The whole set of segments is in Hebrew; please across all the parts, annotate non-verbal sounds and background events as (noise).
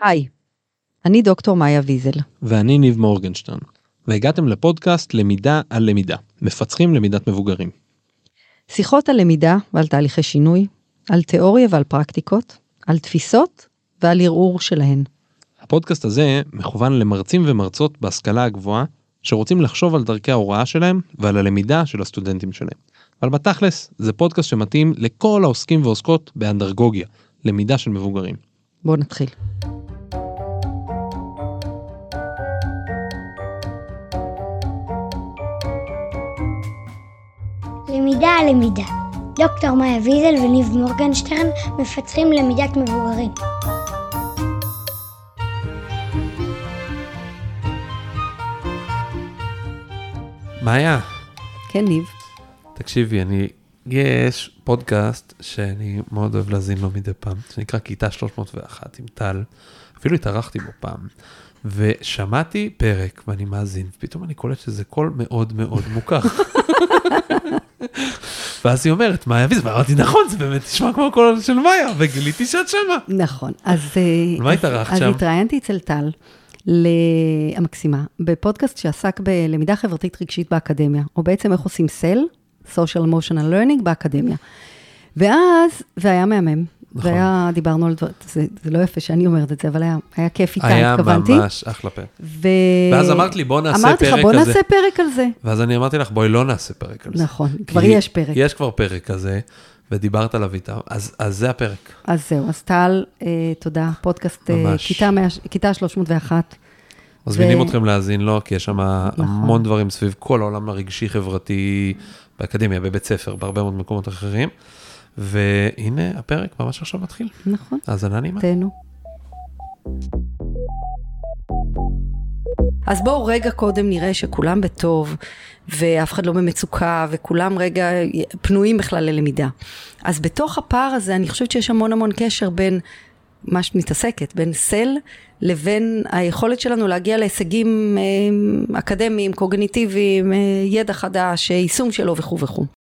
היי, אני דוקטור מאיה ויזל. ואני ניב מורגנשטרן, והגעתם לפודקאסט למידה על למידה, מפצחים למידת מבוגרים. שיחות על למידה ועל תהליכי שינוי, על תיאוריה ועל פרקטיקות, על תפיסות ועל ערעור שלהן. הפודקאסט הזה מכוון למרצים ומרצות בהשכלה הגבוהה שרוצים לחשוב על דרכי ההוראה שלהם ועל הלמידה של הסטודנטים שלהם. אבל בתכלס זה פודקאסט שמתאים לכל העוסקים ועוסקות באנדרגוגיה, למידה של מבוגרים. בואו נתחיל. למידה על למידה. דוקטור מאיה ויזל וניב מורגנשטרן מפצחים למידת מבוגרים. מאיה, כן, ניב. תקשיבי, אני, יש פודקאסט שאני מאוד אוהב להאזין לו מדי פעם, שנקרא כיתה 301 עם טל, אפילו התארחתי בו פעם, ושמעתי פרק ואני מאזין, ופתאום אני קולט שזה קול מאוד מאוד מוכר. (laughs) ואז היא אומרת, מאיה ויזל, ואמרתי, נכון, זה באמת נשמע כמו הקול של מאיה, וגיליתי שאת שמה. נכון, אז... על מה התארחת אז שם? התראיינתי אצל טל, המקסימה, בפודקאסט שעסק בלמידה חברתית רגשית באקדמיה, או בעצם איך עושים SEL, social emotional learning באקדמיה. ואז, והיה מהמם. נכון. והיה, דיברנו על דברים, זה, זה לא יפה שאני אומרת את זה, אבל היה, היה כיף איתה, היה התכוונתי. ממש אחלה פרק. ו... ואז אמרת לי, בוא נעשה אמרתי לך, פרק בוא. נעשה פרק על זה. ואז אני אמרתי לך, בואי לא נעשה פרק על זה. נכון, כבר יש פרק. יש כבר פרק כזה, ודיברת עליו איתה, אז, אז זה הפרק. אז זהו, אז טל, אה, תודה, פודקאסט אה, ממש. כיתה, 100, כיתה 301. מזמינים ו- אתכם להאזין לו, כי יש שם נכון. המון דברים סביב כל העולם הרגשי-חברתי באקדמיה, בבית ספר, בהרבה מאוד מקומות אחרים. והנה, הפרק ממש עכשיו מתחיל. נכון, האזנה נעימה. תהנו. אז בואו רגע קודם נראה שכולם בטוב, ואף אחד לא במצוקה, וכולם רגע פנויים בכלל ללמידה. אז בתוך הפער הזה, אני חושבת שיש המון המון קשר בין מה שאת מתעסקת, בין סל לבין היכולת שלנו להגיע להישגים אה, אקדמיים, קוגניטיביים, אה, ידע חדש, אה, יישום שלו וכו' וכו'.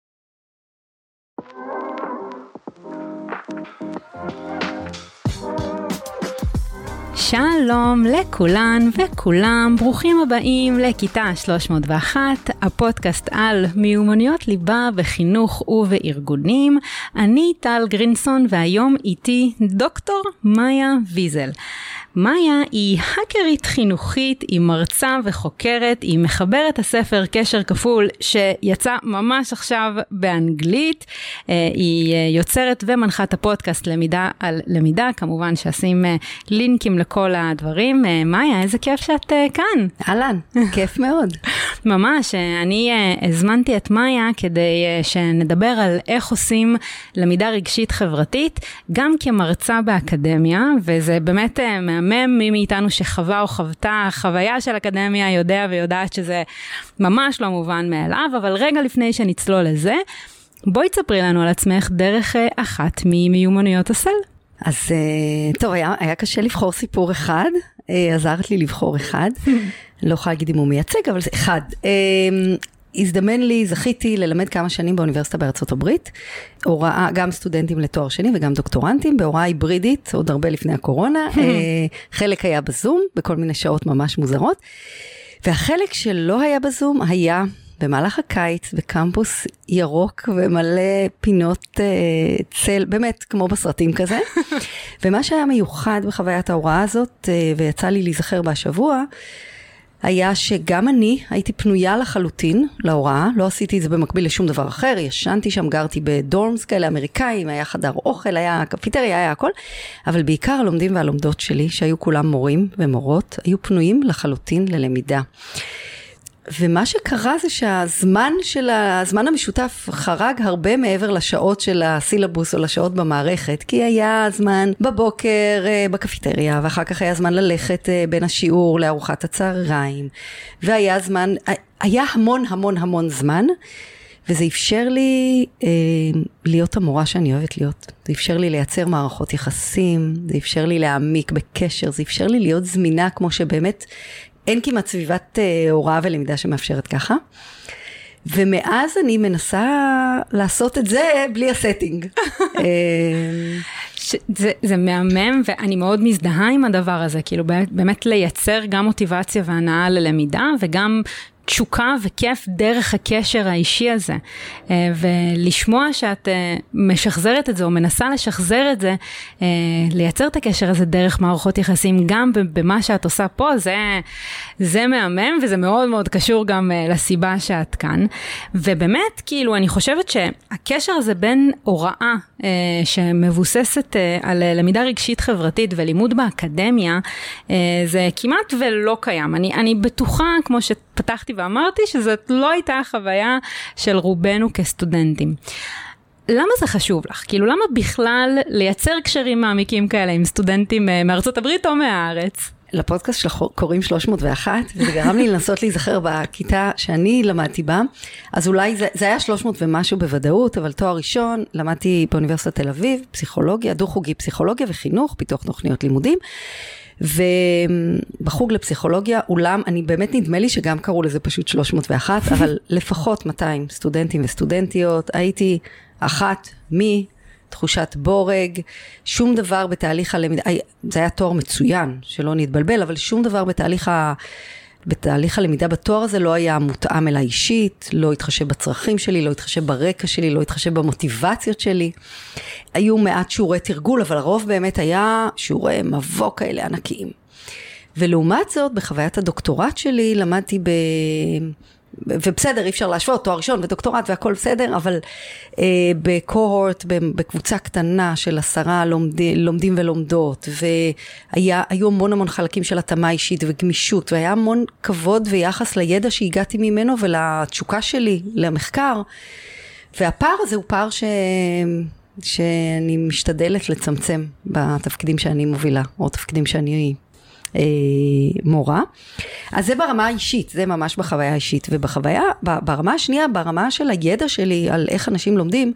שלום לכולן וכולם, ברוכים הבאים לכיתה 301, הפודקאסט על מיומנויות ליבה בחינוך ובארגונים. אני טל גרינסון והיום איתי דוקטור מאיה ויזל. מאיה היא האקרית חינוכית, היא מרצה וחוקרת, היא מחברת הספר קשר כפול שיצא ממש עכשיו באנגלית, אה, היא אה, יוצרת ומנחה את הפודקאסט למידה על למידה, כמובן שאשים אה, לינקים לכל הדברים. מאיה, איזה כיף שאת כאן. אהלן, כיף מאוד. (laughs) ממש, אני הזמנתי את מאיה כדי שנדבר על איך עושים למידה רגשית חברתית, גם כמרצה באקדמיה, וזה באמת מהמם, מי מאיתנו שחווה או חוותה חוויה של אקדמיה יודע ויודעת שזה ממש לא מובן מאליו, אבל רגע לפני שנצלול לזה, בואי תספרי לנו על עצמך דרך אה, אחת ממיומנויות הסל. אז אה, טוב, היה, היה קשה לבחור סיפור אחד, אה, עזרת לי לבחור אחד. (laughs) לא יכולה להגיד אם הוא מייצג, אבל זה אחד. הזדמן לי, זכיתי ללמד כמה שנים באוניברסיטה בארצות הברית, הוראה, גם סטודנטים לתואר שני וגם דוקטורנטים, בהוראה היברידית, עוד הרבה לפני הקורונה. (laughs) אה, חלק היה בזום, בכל מיני שעות ממש מוזרות. והחלק שלא היה בזום היה במהלך הקיץ בקמפוס ירוק ומלא פינות אה, צל, באמת כמו בסרטים כזה. (laughs) ומה שהיה מיוחד בחוויית ההוראה הזאת, אה, ויצא לי להיזכר בה השבוע, היה שגם אני הייתי פנויה לחלוטין להוראה, לא עשיתי את זה במקביל לשום דבר אחר, ישנתי שם, גרתי בדורמס כאלה אמריקאים, היה חדר אוכל, היה קפיטריה, היה הכל, אבל בעיקר הלומדים והלומדות שלי, שהיו כולם מורים ומורות, היו פנויים לחלוטין ללמידה. ומה שקרה זה שהזמן של ה- הזמן המשותף חרג הרבה מעבר לשעות של הסילבוס או לשעות במערכת, כי היה זמן בבוקר אה, בקפיטריה, ואחר כך היה זמן ללכת אה, בין השיעור לארוחת הצהריים, והיה זמן, היה המון המון המון זמן, וזה אפשר לי אה, להיות המורה שאני אוהבת להיות. זה אפשר לי לייצר מערכות יחסים, זה אפשר לי להעמיק בקשר, זה אפשר לי להיות זמינה כמו שבאמת אין כמעט סביבת אה, הוראה ולמידה שמאפשרת ככה. ומאז אני מנסה לעשות את זה בלי הסטינג. (laughs) אה, ש- זה, זה מהמם ואני מאוד מזדהה עם הדבר הזה, כאילו באמת, באמת לייצר גם מוטיבציה והנאה ללמידה וגם תשוקה וכיף דרך הקשר האישי הזה. אה, ולשמוע שאת אה, משחזרת את זה או מנסה לשחזר את זה, אה, לייצר את הקשר הזה דרך מערכות יחסים גם במה שאת עושה פה, זה, זה מהמם וזה מאוד מאוד קשור גם לסיבה שאת כאן. ובאמת, כאילו, אני חושבת שהקשר הזה בין הוראה שמבוססת על למידה רגשית חברתית ולימוד באקדמיה, זה כמעט ולא קיים. אני, אני בטוחה, כמו שפתחתי ואמרתי שזאת לא הייתה החוויה של רובנו כסטודנטים. למה זה חשוב לך? כאילו למה בכלל לייצר קשרים מעמיקים כאלה עם סטודנטים אה, מארצות הברית או מהארץ? לפודקאסט שלך קוראים 301, וזה גרם לי לנסות להיזכר בכיתה שאני למדתי בה. אז אולי זה, זה היה 300 ומשהו בוודאות, אבל תואר ראשון, למדתי באוניברסיטת תל אביב, פסיכולוגיה, דו-חוגי פסיכולוגיה וחינוך, פיתוח תוכניות לימודים. ובחוג לפסיכולוגיה, אולם, אני באמת נדמה לי שגם קראו לזה פשוט 301, אבל לפחות 200 סטודנטים וסטודנטיות, הייתי אחת מי... תחושת בורג, שום דבר בתהליך הלמידה, זה היה תואר מצוין, שלא נתבלבל, אבל שום דבר בתהליך ה... בתהליך הלמידה בתואר הזה לא היה מותאם אליי אישית, לא התחשב בצרכים שלי, לא התחשב ברקע שלי, לא התחשב במוטיבציות שלי. היו מעט שיעורי תרגול, אבל הרוב באמת היה שיעורי מבוא כאלה ענקיים. ולעומת זאת, בחוויית הדוקטורט שלי למדתי ב... ובסדר, אי אפשר להשוות, תואר ראשון ודוקטורט והכל בסדר, אבל אה, בקוהורט, בקבוצה קטנה של עשרה לומדים, לומדים ולומדות, והיו המון המון חלקים של התאמה אישית וגמישות, והיה המון כבוד ויחס לידע שהגעתי ממנו ולתשוקה שלי למחקר, והפער הזה הוא פער ש... שאני משתדלת לצמצם בתפקידים שאני מובילה, או תפקידים שאני מורה. אז זה ברמה האישית, זה ממש בחוויה האישית. ובחוויה, ברמה השנייה, ברמה של הידע שלי על איך אנשים לומדים,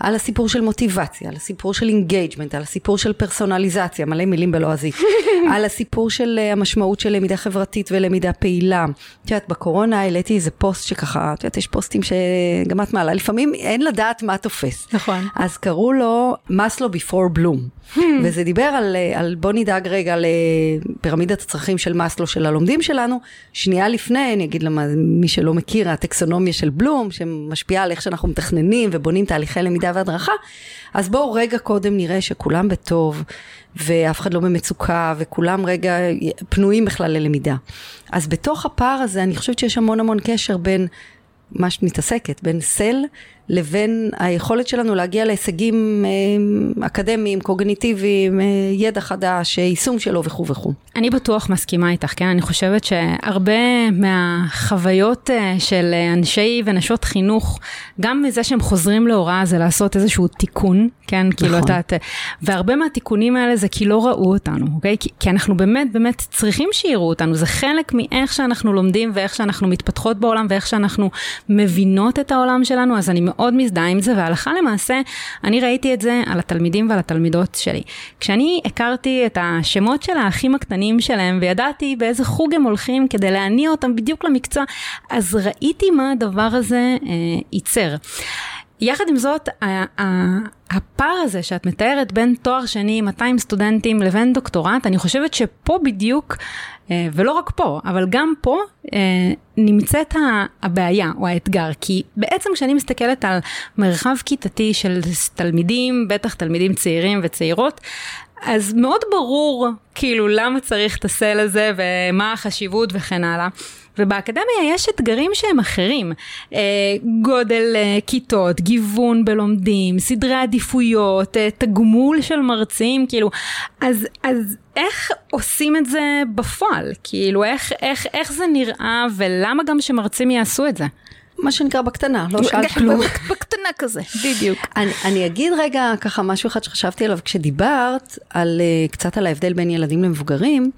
על הסיפור של מוטיבציה, על הסיפור של engagement, על הסיפור של פרסונליזציה, מלא מילים בלועזית, (laughs) על הסיפור של uh, המשמעות של למידה חברתית ולמידה פעילה. את יודעת, בקורונה העליתי איזה פוסט שככה, את יודעת, יש פוסטים שגם את מעלה, לפעמים אין לדעת מה תופס. נכון. אז קראו לו Maslow before Bloom. וזה דיבר על, אה, על בוא נדאג רגע לפירמידת הצרכים של מסלו של הלומדים שלנו. שנייה לפני, אני אגיד למי שלא מכיר, הטקסונומיה של בלום, שמשפיעה על איך שאנחנו מתכננים ובונים תהליכי למידה והדרכה, אז בואו רגע קודם נראה שכולם בטוב, ואף אחד לא במצוקה, וכולם רגע פנויים בכלל ללמידה. אז בתוך הפער הזה, אני חושבת שיש המון המון קשר בין מה שאת מתעסקת, בין סל לבין היכולת שלנו להגיע להישגים אה, אקדמיים, קוגניטיביים, אה, ידע חדש, יישום שלו וכו' וכו'. אני בטוח מסכימה איתך, כן? אני חושבת שהרבה מהחוויות אה, של אנשי ונשות חינוך, גם מזה שהם חוזרים להוראה זה לעשות איזשהו תיקון, כן? כאילו נכון. כאילו אתה... והרבה מהתיקונים האלה זה כי לא ראו אותנו, אוקיי? כי, כי אנחנו באמת באמת צריכים שיראו אותנו, זה חלק מאיך שאנחנו לומדים ואיך שאנחנו מתפתחות בעולם ואיך שאנחנו מבינות את העולם שלנו, אז אני מאוד מזדהה עם זה, והלכה למעשה, אני ראיתי את זה על התלמידים ועל התלמידות שלי. כשאני הכרתי את השמות של האחים הקטנים שלהם, וידעתי באיזה חוג הם הולכים כדי להניע אותם בדיוק למקצוע, אז ראיתי מה הדבר הזה אה, ייצר. יחד עם זאת, הפער הזה שאת מתארת בין תואר שני, 200 סטודנטים לבין דוקטורט, אני חושבת שפה בדיוק, אה, ולא רק פה, אבל גם פה אה, נמצאת הבעיה או האתגר, כי בעצם כשאני מסתכלת על מרחב כיתתי של תלמידים, בטח תלמידים צעירים וצעירות, אז מאוד ברור כאילו למה צריך את הסל הזה ומה החשיבות וכן הלאה. ובאקדמיה יש אתגרים שהם אחרים, אה, גודל אה, כיתות, גיוון בלומדים, סדרי עדיפויות, אה, תגמול של מרצים, כאילו, אז, אז איך עושים את זה בפועל? כאילו, איך, איך, איך זה נראה ולמה גם שמרצים יעשו את זה? מה שנקרא בקטנה, לא שאלת כלום. בקטנה כזה, בדיוק. אני, אני אגיד רגע ככה משהו אחד שחשבתי עליו כשדיברת על, קצת על ההבדל בין ילדים למבוגרים,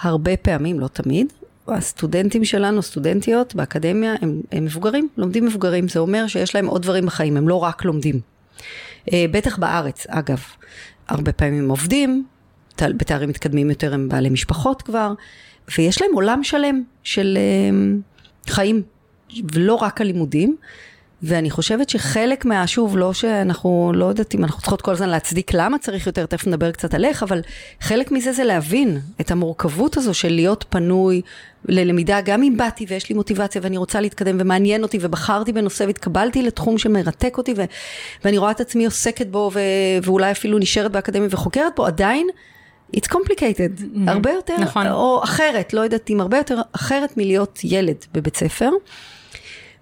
הרבה פעמים, לא תמיד, הסטודנטים שלנו, סטודנטיות באקדמיה, הם, הם מבוגרים, לומדים מבוגרים, זה אומר שיש להם עוד דברים בחיים, הם לא רק לומדים. אה, בטח בארץ, אגב. הרבה פעמים עובדים, בתארים מתקדמים יותר הם בעלי משפחות כבר, ויש להם עולם שלם של אה, חיים ולא רק הלימודים. ואני חושבת שחלק מה, שוב, לא שאנחנו, לא יודעת אם אנחנו צריכות כל הזמן להצדיק למה צריך יותר, תכף נדבר קצת על איך, אבל חלק מזה זה להבין את המורכבות הזו של להיות פנוי ללמידה, גם אם באתי ויש לי מוטיבציה ואני רוצה להתקדם ומעניין אותי ובחרתי בנושא והתקבלתי לתחום שמרתק אותי ו- ואני רואה את עצמי עוסקת בו ו- ואולי אפילו נשארת באקדמיה וחוקרת בו, עדיין it's complicated, mm-hmm. הרבה יותר, נכון. או אחרת, לא יודעת אם הרבה יותר אחרת מלהיות ילד בבית ספר.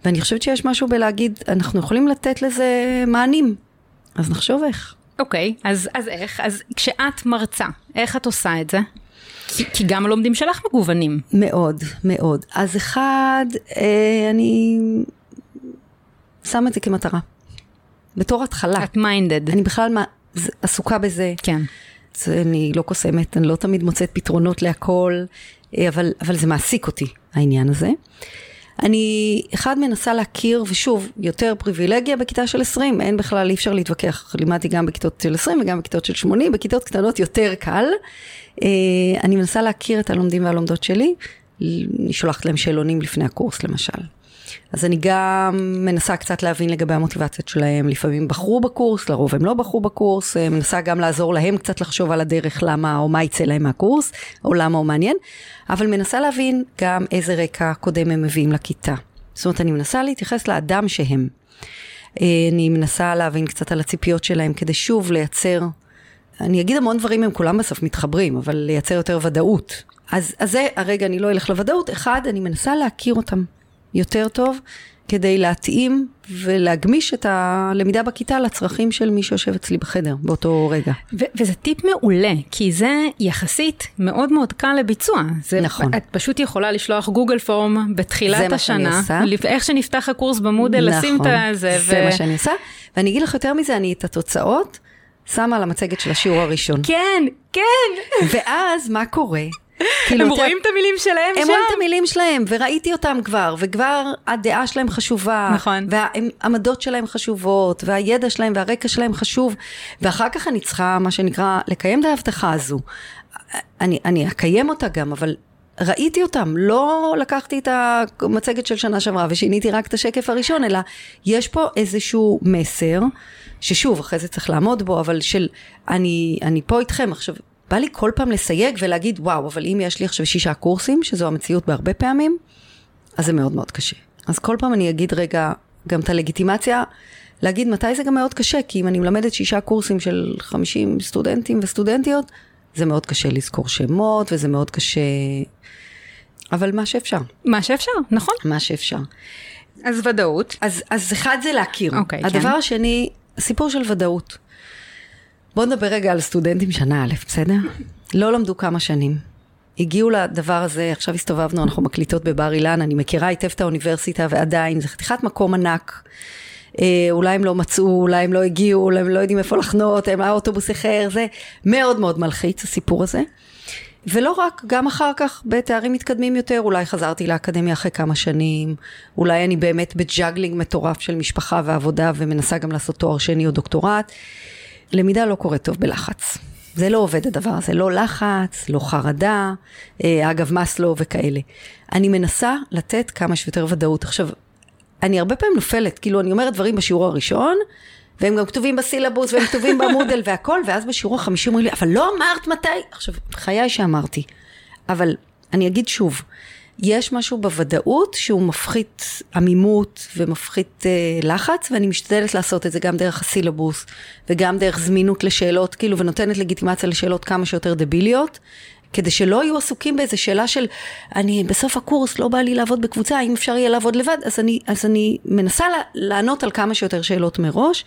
ואני חושבת שיש משהו בלהגיד, אנחנו יכולים לתת לזה מענים, אז נחשוב איך. אוקיי, אז, אז איך? אז כשאת מרצה, איך את עושה את זה? כי, כי גם הלומדים שלך מגוונים. מאוד, מאוד. אז אחד, אה, אני שמה את זה כמטרה. בתור התחלה. את מיינדד. אני בכלל מה, עסוקה בזה. כן. אני לא קוסמת, אני לא תמיד מוצאת פתרונות להכל, אה, אבל, אבל זה מעסיק אותי, העניין הזה. אני, אחד, מנסה להכיר, ושוב, יותר פריבילגיה בכיתה של 20, אין בכלל, אי אפשר להתווכח. לימדתי גם בכיתות של 20 וגם בכיתות של 80, בכיתות קטנות יותר קל. אה, אני מנסה להכיר את הלומדים והלומדות שלי, אני שולחת להם שאלונים לפני הקורס למשל. אז אני גם מנסה קצת להבין לגבי המוטיבציות שלהם, לפעמים בחרו בקורס, לרוב הם לא בחרו בקורס, אה, מנסה גם לעזור להם קצת לחשוב על הדרך למה או מה יצא להם מהקורס, או למה הוא מעניין, אבל מנסה להבין גם איזה רקע קודם הם מביאים לכיתה. זאת אומרת, אני מנסה להתייחס לאדם שהם. אה, אני מנסה להבין קצת על הציפיות שלהם, כדי שוב לייצר, אני אגיד המון דברים, הם כולם בסוף מתחברים, אבל לייצר יותר ודאות. אז, אז זה, הרגע אני לא אלך לוודאות, אחד, אני מנסה להכיר אותם יותר טוב, כדי להתאים ולהגמיש את הלמידה בכיתה לצרכים של מי שיושב אצלי בחדר באותו רגע. ו- וזה טיפ מעולה, כי זה יחסית מאוד מאוד קל לביצוע. זה, נכון. את פשוט יכולה לשלוח גוגל פורם זה בתחילת מה שאני השנה, איך שנפתח הקורס במודל, לשים את זה. נכון, זה מה שאני עושה. ואני אגיד לך יותר מזה, אני את התוצאות שמה על המצגת של השיעור הראשון. כן, כן. ואז מה קורה? (laughs) כאילו, הם אתה- רואים את המילים שלהם הם שם. רואים את המילים שלהם, וראיתי אותם כבר, וכבר הדעה שלהם חשובה. נכון. והעמדות שלהם חשובות, והידע שלהם והרקע שלהם חשוב, ואחר כך אני צריכה, מה שנקרא, לקיים את ההבטחה הזו. אני, אני אקיים אותה גם, אבל ראיתי אותם, לא לקחתי את המצגת של שנה שעברה ושיניתי רק את השקף הראשון, אלא יש פה איזשהו מסר, ששוב, אחרי זה צריך לעמוד בו, אבל של, אני, אני פה איתכם עכשיו. בא לי כל פעם לסייג ולהגיד, וואו, אבל אם יש לי עכשיו שישה קורסים, שזו המציאות בהרבה פעמים, אז זה מאוד מאוד קשה. אז כל פעם אני אגיד רגע, גם את הלגיטימציה, להגיד מתי זה גם מאוד קשה, כי אם אני מלמדת שישה קורסים של 50 סטודנטים וסטודנטיות, זה מאוד קשה לזכור שמות, וזה מאוד קשה... אבל מה שאפשר, מה שאפשר, נכון. מה שאפשר. אז ודאות. אז, אז אחד זה להכיר. אוקיי, כן. הדבר השני, הסיפור של ודאות. בואו נדבר רגע על סטודנטים שנה א', בסדר? לא למדו כמה שנים. הגיעו לדבר הזה, עכשיו הסתובבנו, אנחנו מקליטות בבר אילן, אני מכירה היטב את האוניברסיטה ועדיין, זה חתיכת מקום ענק. אה, אולי הם לא מצאו, אולי הם לא הגיעו, אולי הם לא יודעים איפה לחנות, הם האוטובוס אחר, זה מאוד מאוד מלחיץ הסיפור הזה. ולא רק, גם אחר כך בתארים מתקדמים יותר, אולי חזרתי לאקדמיה אחרי כמה שנים, אולי אני באמת ב juggling מטורף של משפחה ועבודה ומנסה גם לעשות תואר שני או דוקטורט. למידה לא קורית טוב בלחץ. זה לא עובד הדבר הזה, לא לחץ, לא חרדה, אה, אגב מסלו וכאלה. אני מנסה לתת כמה שיותר ודאות. עכשיו, אני הרבה פעמים נופלת, כאילו אני אומרת דברים בשיעור הראשון, והם גם כתובים בסילבוס, והם כתובים במודל והכל, ואז בשיעור החמישי אומרים לי, אבל לא אמרת מתי. עכשיו, חיי שאמרתי. אבל אני אגיד שוב, יש משהו בוודאות שהוא מפחית עמימות ומפחית אה, לחץ, ואני משתדלת לעשות את זה גם דרך הסילבוס, וגם דרך זמינות לשאלות, כאילו, ונותנת לגיטימציה לשאלות כמה שיותר דביליות. כדי שלא יהיו עסוקים באיזה שאלה של, אני בסוף הקורס לא בא לי לעבוד בקבוצה, האם אפשר יהיה לעבוד לבד? אז אני, אז אני מנסה לענות על כמה שיותר שאלות מראש,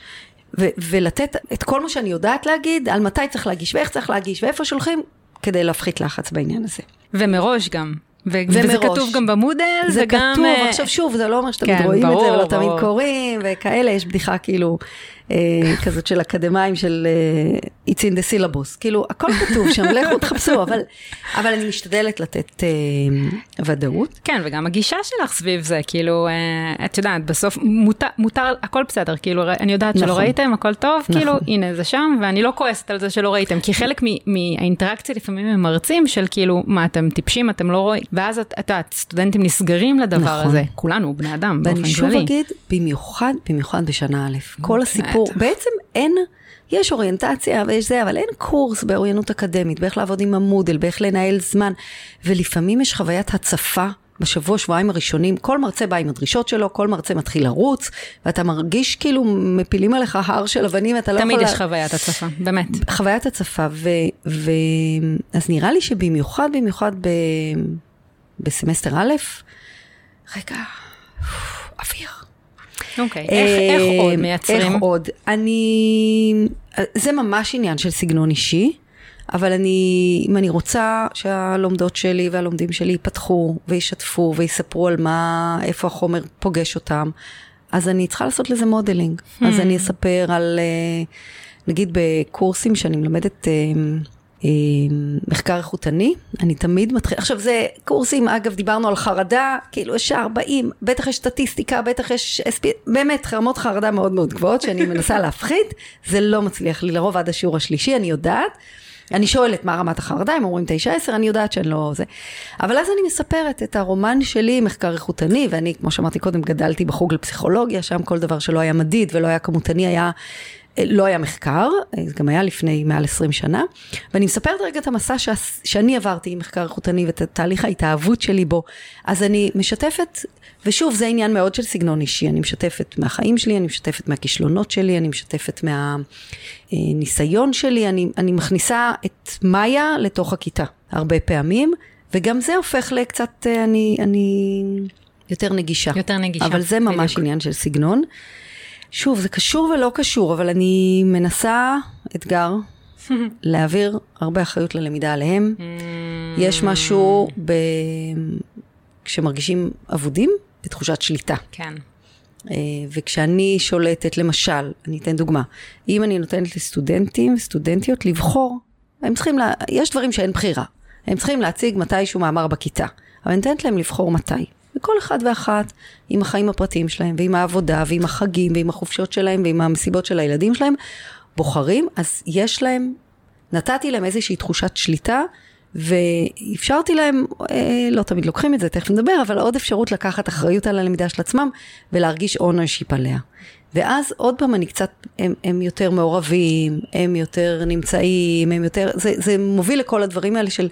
ו- ולתת את כל מה שאני יודעת להגיד, על מתי צריך להגיש, ואיך צריך להגיש, ואיפה שולחים, כדי להפחית לחץ בעניין הזה. ומראש גם. וזה ומראש. כתוב גם במודל, זה וגם... כתוב, אה, עכשיו שוב, זה לא אומר שתמיד כן, רואים את ברור, זה, ולא תמיד. קוראים, וכאלה, יש בדיחה כאילו, כזאת של אקדמאים של אה, It's in the syllabus, כאילו הכל כתוב שם, לכו תחפשו, אבל, אבל אני משתדלת לתת אה, ודאות. כן, וגם הגישה שלך סביב זה, כאילו, אה, את יודעת, בסוף מותר, מותר, הכל בסדר, כאילו, אני יודעת שלא נכון. ראיתם, הכל טוב, נכון. כאילו, הנה זה שם, ואני לא כועסת על זה שלא ראיתם, כי חלק מהאינטראקציה לפעמים עם מרצים של כאילו, מה, אתם טיפשים, אתם לא רואים, ואז את יודעת, סטודנטים נסגרים לדבר נכון. הזה, כולנו בני אדם, באופן ואני כללי. שוב אגיד, במיוחד, במיוחד בשנה א', כל הסיפור, בעצם אין, יש אוריינטציה ויש זה, אבל אין קורס באוריינות אקדמית, באיך לעבוד עם המודל, באיך לנהל זמן, ולפעמים יש חוויית הצפה. בשבוע, שבועיים הראשונים, כל מרצה בא עם הדרישות שלו, כל מרצה מתחיל לרוץ, ואתה מרגיש כאילו מפילים עליך הר של אבנים, אתה לא יכול... תמיד יש לה- חוויית הצפה, באמת. חוויית הצפה, ו, ו... אז נראה לי שבמיוחד, במיוחד ב... בסמסטר א', רגע, אוויר. אוקיי, איך איך אה, עוד מייצרים? איך עוד? אני... זה ממש עניין של סגנון אישי, אבל אני, אם אני רוצה שהלומדות שלי והלומדים שלי ייפתחו וישתפו ויספרו על מה, איפה החומר פוגש אותם, אז אני צריכה לעשות לזה modeling. אז אני אספר על, אה, נגיד בקורסים שאני מלמדת... מחקר איכותני, אני תמיד מתחילה, עכשיו זה קורסים, אגב דיברנו על חרדה, כאילו יש 40, בטח יש סטטיסטיקה, בטח יש, SP, באמת רמות חרדה מאוד מאוד גבוהות שאני מנסה (laughs) להפחית, זה לא מצליח לי לרוב עד השיעור השלישי, אני יודעת. אני שואלת מה רמת החרדה, הם אומרים 9-10, אני יודעת שאני לא זה. אבל אז אני מספרת את הרומן שלי, מחקר איכותני, ואני, כמו שאמרתי קודם, גדלתי בחוג לפסיכולוגיה, שם כל דבר שלא היה מדיד ולא היה כמותני היה לא היה מחקר, זה גם היה לפני מעל 20 שנה, ואני מספרת רגע את המסע ש... שאני עברתי עם מחקר איכותני ואת תהליך ההתאהבות שלי בו. אז אני משתפת, ושוב, זה עניין מאוד של סגנון אישי, אני משתפת מהחיים שלי, אני משתפת מהכישלונות שלי, אני משתפת מהניסיון שלי, אני, אני מכניסה את מאיה לתוך הכיתה הרבה פעמים, וגם זה הופך לקצת, אה, אני, אני יותר נגישה. יותר נגישה, אבל זה ממש בדיוק. עניין של סגנון. שוב, זה קשור ולא קשור, אבל אני מנסה, אתגר, (laughs) להעביר הרבה אחריות ללמידה עליהם. יש משהו ב... כשמרגישים אבודים, בתחושת שליטה. כן. אה, וכשאני שולטת, למשל, אני אתן דוגמה, אם אני נותנת לסטודנטים וסטודנטיות לבחור, הם צריכים, לה... יש דברים שאין בחירה. הם צריכים להציג מתישהו מאמר בכיתה, אבל אני נותנת להם לבחור מתי. וכל אחד ואחת עם החיים הפרטיים שלהם, ועם העבודה, ועם החגים, ועם החופשות שלהם, ועם המסיבות של הילדים שלהם, בוחרים, אז יש להם, נתתי להם איזושהי תחושת שליטה, ואפשרתי להם, אה, לא תמיד לוקחים את זה, תכף נדבר, אבל עוד אפשרות לקחת אחריות על הלמידה של עצמם, ולהרגיש ownership עליה. ואז עוד פעם אני קצת, הם, הם יותר מעורבים, הם יותר נמצאים, הם יותר, זה, זה מוביל לכל הדברים האלה של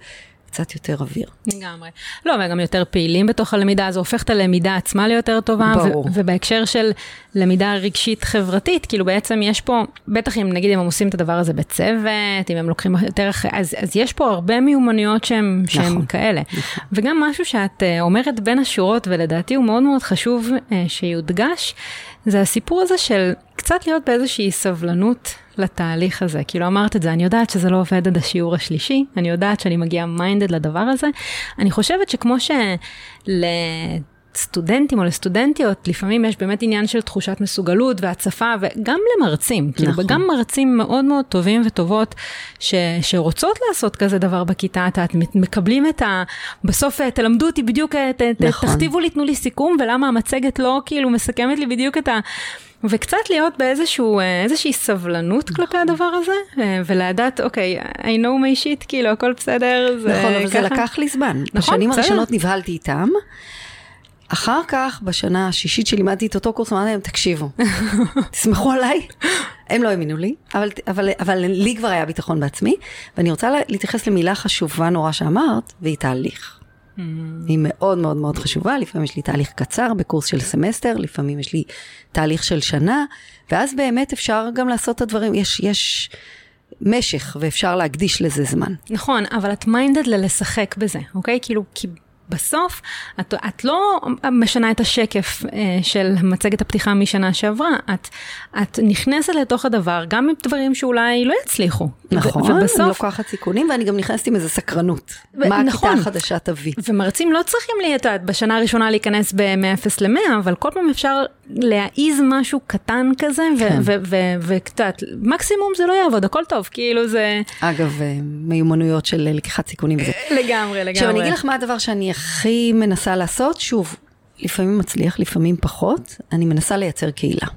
קצת יותר אוויר. לגמרי. לא, וגם יותר פעילים בתוך הלמידה, זה הופך את הלמידה עצמה ליותר טובה. ברור. ובהקשר של למידה רגשית חברתית, כאילו בעצם יש פה, בטח אם נגיד אם הם עושים את הדבר הזה בצוות, אם הם לוקחים יותר אחרי, אז, אז יש פה הרבה מיומנויות שהן נכון, כאלה. וגם משהו שאת אה, אומרת בין השורות, ולדעתי הוא מאוד מאוד חשוב אה, שיודגש, זה הסיפור הזה של קצת להיות באיזושהי סבלנות לתהליך הזה. כאילו אמרת את זה, אני יודעת שזה לא עובד עד השיעור השלישי, אני יודעת שאני מגיעה מיינדד לדבר הזה. אני חושבת שכמו שלסטודנטים או לסטודנטיות, לפעמים יש באמת עניין של תחושת מסוגלות והצפה, וגם למרצים, כאילו, נכון. וגם מרצים מאוד מאוד טובים וטובות, ש, שרוצות לעשות כזה דבר בכיתה, את יודעת, מקבלים את ה... בסוף אה, תלמדו אותי בדיוק, אה, ת, נכון. תכתיבו לי, תנו לי סיכום, ולמה המצגת לא כאילו מסכמת לי בדיוק את ה... וקצת להיות באיזשהו, אה, איזושהי סבלנות כלפי הדבר הזה, ולדעת, אוקיי, I know my shit, כאילו, הכל בסדר, זה נכון, אבל זה ככה. לקח לי זמן. נכון, בשנים בסדר. הראשונות נבהלתי איתם. אחר כך, בשנה השישית שלימדתי את אותו קורס, אמרתי להם, תקשיבו, (laughs) תסמכו עליי. הם לא האמינו לי, אבל, אבל, אבל לי כבר היה ביטחון בעצמי, ואני רוצה לה- להתייחס למילה חשובה נורא שאמרת, והיא תהליך. Mm. היא מאוד מאוד מאוד חשובה, לפעמים יש לי תהליך קצר בקורס של סמסטר, לפעמים יש לי תהליך של שנה, ואז באמת אפשר גם לעשות את הדברים, יש, יש משך ואפשר להקדיש לזה זמן. נכון, אבל את minded ללשחק בזה, אוקיי? כאילו, כי בסוף, את, את לא משנה את השקף אה, של מצגת הפתיחה משנה שעברה, את, את נכנסת לתוך הדבר, גם עם דברים שאולי לא יצליחו. נכון, ובסוף... אני לוקחת סיכונים, ואני גם נכנסת עם איזה סקרנות. ו- מה נכון. הכיתה החדשה תביא. ומרצים לא צריכים לי, את בשנה הראשונה להיכנס ב-0 ל-100, אבל כל פעם אפשר להעיז משהו קטן כזה, כן. יודעת, מקסימום זה לא יעבוד, הכל טוב, כאילו זה... אגב, אה, מיומנויות של לקיחת סיכונים וזה. (laughs) לגמרי, לגמרי. עכשיו, אני אגיד לך מה הדבר שאני הכי מנסה לעשות, שוב, לפעמים מצליח, לפעמים פחות, אני מנסה לייצר קהילה.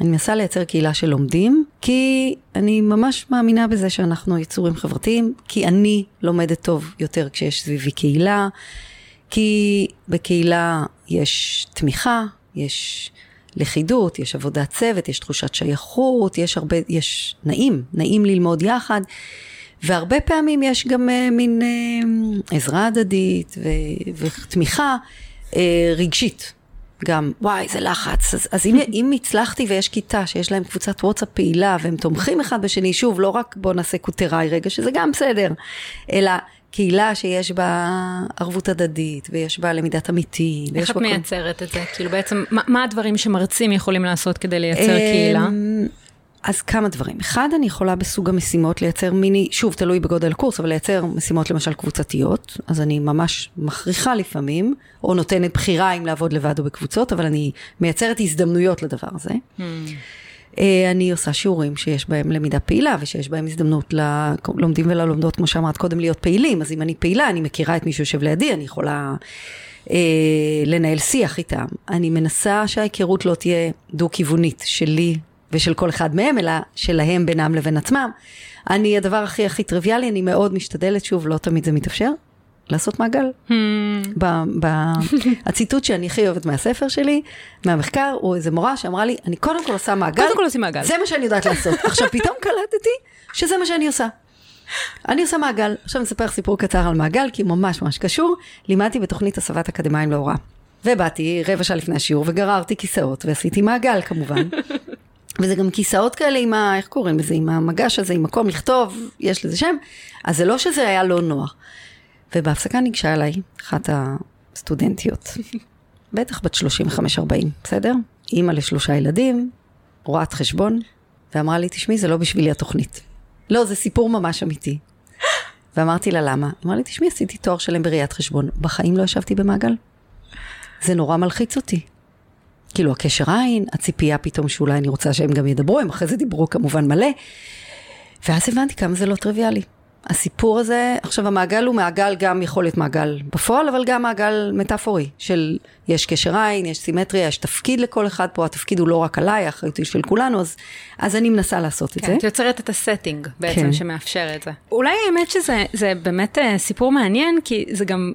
אני מנסה לייצר קהילה של לומדים, כי אני ממש מאמינה בזה שאנחנו יצורים חברתיים, כי אני לומדת טוב יותר כשיש סביבי קהילה, כי בקהילה יש תמיכה, יש לכידות, יש עבודת צוות, יש תחושת שייכות, יש הרבה, יש נעים, נעים ללמוד יחד. והרבה פעמים יש גם uh, מין uh, עזרה הדדית ו- ותמיכה uh, רגשית. גם, וואי, איזה לחץ. אז, אז אם, אם הצלחתי ויש כיתה שיש להם קבוצת וואטסאפ פעילה והם תומכים אחד בשני, שוב, לא רק בוא נעשה קוטראי רגע, שזה גם בסדר, אלא קהילה שיש בה ערבות הדדית, ויש בה למידת אמיתי. איך את מייצרת את זה? כאילו בעצם, מה, מה הדברים שמרצים יכולים לעשות כדי לייצר אמ, קהילה? אז כמה דברים. אחד, אני יכולה בסוג המשימות לייצר מיני, שוב, תלוי בגודל הקורס, אבל לייצר משימות למשל קבוצתיות, אז אני ממש מכריחה לפעמים, או נותנת בחירה אם לעבוד לבד או בקבוצות, אבל אני מייצרת הזדמנויות לדבר הזה. Hmm. אה, אני עושה שיעורים שיש בהם למידה פעילה ושיש בהם הזדמנות ללומדים וללומדות, כמו שאמרת קודם, להיות פעילים. אז אם אני פעילה, אני מכירה את מי שיושב לידי, אני יכולה אה, לנהל שיח איתם. אני מנסה שההיכרות לא תהיה דו-כיוונית שלי ושל כל אחד מהם, אלא שלהם בינם לבין עצמם. אני, הדבר הכי הכי טריוויאלי, אני מאוד משתדלת, שוב, לא תמיד זה מתאפשר, לעשות מעגל. Hmm. ב, ב, (laughs) הציטוט שאני הכי אוהבת מהספר שלי, מהמחקר, הוא איזה מורה שאמרה לי, אני קודם כל עושה מעגל. קודם כל עושים מעגל. זה מה שאני יודעת לעשות. עכשיו, (laughs) פתאום קלטתי שזה מה שאני עושה. אני עושה מעגל. עכשיו אני אספר סיפור קצר על מעגל, כי הוא ממש ממש קשור. לימדתי בתוכנית הסבת אקדמאים להוראה. ובאתי רבע שעה לפני השיעור וגררתי כיסאות ועשיתי מעגל כמובן. (laughs) וזה גם כיסאות כאלה עם ה... איך קוראים לזה? עם המגש הזה, עם מקום לכתוב, יש לזה שם. אז זה לא שזה היה לא נוח. ובהפסקה ניגשה אליי אחת הסטודנטיות, (laughs) בטח בת 35-40, בסדר? אימא לשלושה ילדים, רואת חשבון, ואמרה לי, תשמעי, זה לא בשבילי התוכנית. לא, זה סיפור ממש אמיתי. (laughs) ואמרתי לה, למה? אמרה לי, תשמעי, עשיתי תואר שלם בראיית חשבון, בחיים לא ישבתי במעגל. זה נורא מלחיץ אותי. כאילו, הקשר עין, הציפייה פתאום שאולי אני רוצה שהם גם ידברו, הם אחרי זה דיברו כמובן מלא. ואז הבנתי כמה זה לא טריוויאלי. הסיפור הזה, עכשיו המעגל הוא מעגל גם יכול להיות מעגל בפועל, אבל גם מעגל מטאפורי, של יש קשר עין, יש סימטריה, יש תפקיד לכל אחד פה, התפקיד הוא לא רק עליי, האחריות היא של כולנו, אז, אז אני מנסה לעשות כן, את זה. כן, את יוצרת את ה setting בעצם כן. שמאפשר את זה. אולי האמת שזה באמת אה, סיפור מעניין, כי זה גם,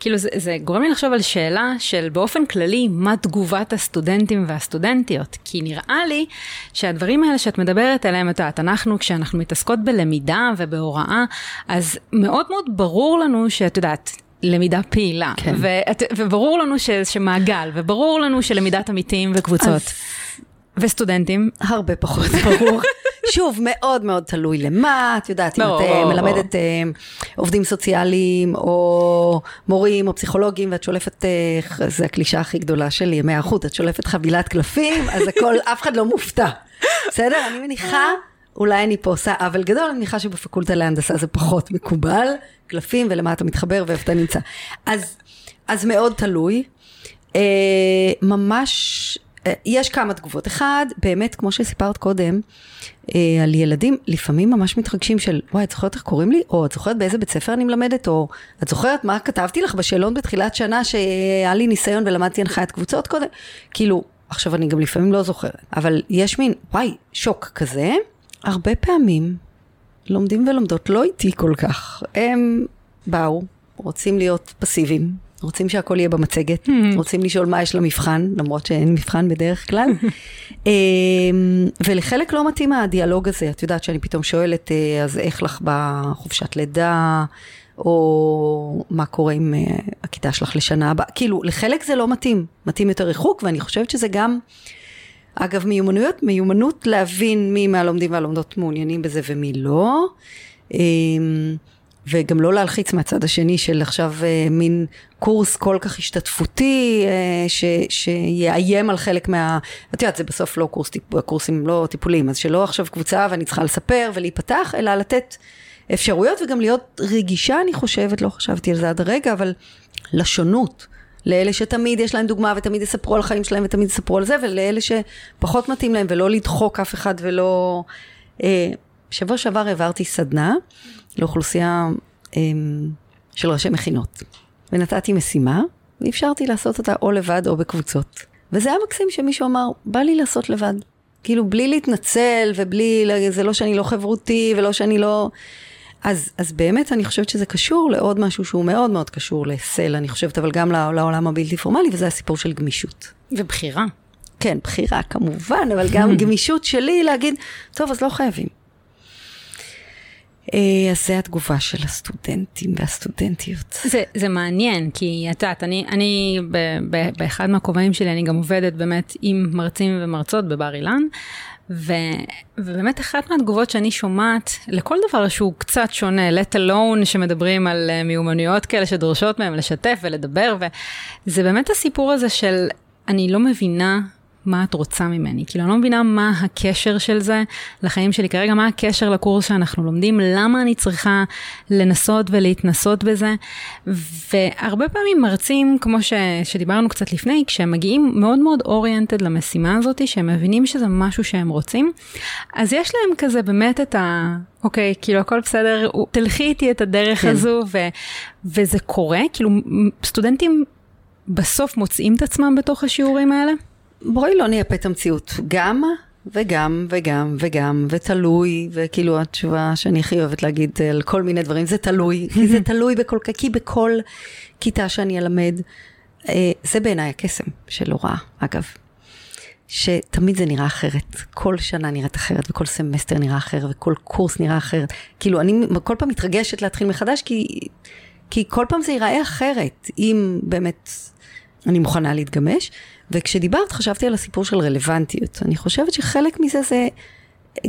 כאילו זה, זה גורם לי לחשוב על שאלה של באופן כללי, מה תגובת הסטודנטים והסטודנטיות? כי נראה לי שהדברים האלה שאת מדברת עליהם, את יודעת, אנחנו כשאנחנו מתעסקות בלמידה ובהוראה, אז מאוד מאוד ברור לנו שאת יודעת, למידה פעילה, כן. ואת, וברור לנו ש, שמעגל, וברור לנו שלמידת עמיתים וקבוצות. אז... וסטודנטים? הרבה פחות ברור. (laughs) שוב, מאוד מאוד תלוי למה, את יודעת, אם את אה, מלמדת אה, עובדים סוציאליים, או מורים, או פסיכולוגים, ואת שולפת, אה, זו הקלישה הכי גדולה שלי, ימי האחות, את שולפת חבילת קלפים, אז הכל, (laughs) אף אחד לא מופתע. בסדר? אני מניחה, אולי אני פה עושה עוול גדול, אני מניחה שבפקולטה להנדסה זה פחות מקובל, קלפים ולמה אתה מתחבר ואיפה אתה נמצא. אז, אז מאוד תלוי. ממש יש כמה תגובות. אחד, באמת, כמו שסיפרת קודם, אה, על ילדים, לפעמים ממש מתרגשים של, וואי, את זוכרת איך קוראים לי? או את זוכרת באיזה בית ספר אני מלמדת? או את זוכרת מה כתבתי לך בשאלון בתחילת שנה שהיה לי ניסיון ולמדתי הנחיית קבוצות קודם? כאילו, עכשיו אני גם לפעמים לא זוכרת, אבל יש מין, וואי, שוק כזה. הרבה פעמים לומדים ולומדות לא איתי כל כך. הם באו, רוצים להיות פסיביים, רוצים שהכל יהיה במצגת, hmm. רוצים לשאול מה יש למבחן, למרות שאין מבחן בדרך כלל. (laughs) אמ, ולחלק לא מתאים הדיאלוג הזה, את יודעת שאני פתאום שואלת, אה, אז איך לך בחופשת לידה, או מה קורה עם אה, הכיתה שלך לשנה הבאה, כאילו, לחלק זה לא מתאים, מתאים יותר ריחוק, ואני חושבת שזה גם, אגב, מיומנויות, מיומנות להבין מי מהלומדים והלומדות מעוניינים בזה ומי לא. וגם לא להלחיץ מהצד השני של עכשיו אה, מין קורס כל כך השתתפותי, אה, ש, שיאיים על חלק מה... את יודעת, זה בסוף לא קורס, קורסים לא טיפוליים, אז שלא עכשיו קבוצה ואני צריכה לספר ולהיפתח, אלא לתת אפשרויות וגם להיות רגישה, אני חושבת, לא חשבתי על זה עד הרגע, אבל לשונות. לאלה שתמיד יש להם דוגמה ותמיד יספרו על החיים שלהם ותמיד יספרו על זה, ולאלה שפחות מתאים להם ולא לדחוק אף אחד ולא... אה, שבוע שעבר העברתי סדנה לאוכלוסייה אה, של ראשי מכינות, ונתתי משימה, ואפשרתי לעשות אותה או לבד או בקבוצות. וזה היה מקסים שמישהו אמר, בא לי לעשות לבד. כאילו, בלי להתנצל ובלי, זה לא שאני לא חברותי ולא שאני לא... אז, אז באמת אני חושבת שזה קשור לעוד משהו שהוא מאוד מאוד קשור לסל, אני חושבת, אבל גם לעולם הבלתי פורמלי, וזה הסיפור של גמישות. ובחירה. כן, בחירה כמובן, אבל גם (laughs) גמישות שלי להגיד, טוב, אז לא חייבים. אה, אז זה התגובה של הסטודנטים והסטודנטיות. זה, זה מעניין, כי את יודעת, אני, אני ב, ב, באחד מהכובעים שלי, אני גם עובדת באמת עם מרצים ומרצות בבר אילן, ו, ובאמת אחת מהתגובות שאני שומעת לכל דבר שהוא קצת שונה, let alone שמדברים על אה, מיומנויות כאלה שדורשות מהם לשתף ולדבר, וזה באמת הסיפור הזה של אני לא מבינה מה את רוצה ממני. כאילו, אני לא מבינה מה הקשר של זה לחיים שלי כרגע, מה הקשר לקורס שאנחנו לומדים, למה אני צריכה לנסות ולהתנסות בזה. והרבה פעמים מרצים, כמו ש, שדיברנו קצת לפני, כשהם מגיעים מאוד מאוד אוריינטד למשימה הזאת, שהם מבינים שזה משהו שהם רוצים, אז יש להם כזה באמת את ה... אוקיי, כאילו הכל בסדר, תלכי איתי את הדרך כן. הזו, ו, וזה קורה, כאילו סטודנטים בסוף מוצאים את עצמם בתוך השיעורים האלה? בואי לא נייפה את המציאות. גם וגם וגם וגם, ותלוי, וכאילו התשובה שאני הכי אוהבת להגיד על כל מיני דברים, זה תלוי, כי זה (laughs) תלוי בכל, כי בכל כיתה שאני אלמד, אה, זה בעיניי הקסם של הוראה, אגב. שתמיד זה נראה אחרת, כל שנה נראית אחרת, וכל סמסטר נראה אחרת, וכל קורס נראה אחרת. כאילו, אני כל פעם מתרגשת להתחיל מחדש, כי, כי כל פעם זה ייראה אחרת, אם באמת אני מוכנה להתגמש. וכשדיברת חשבתי על הסיפור של רלוונטיות. אני חושבת שחלק מזה זה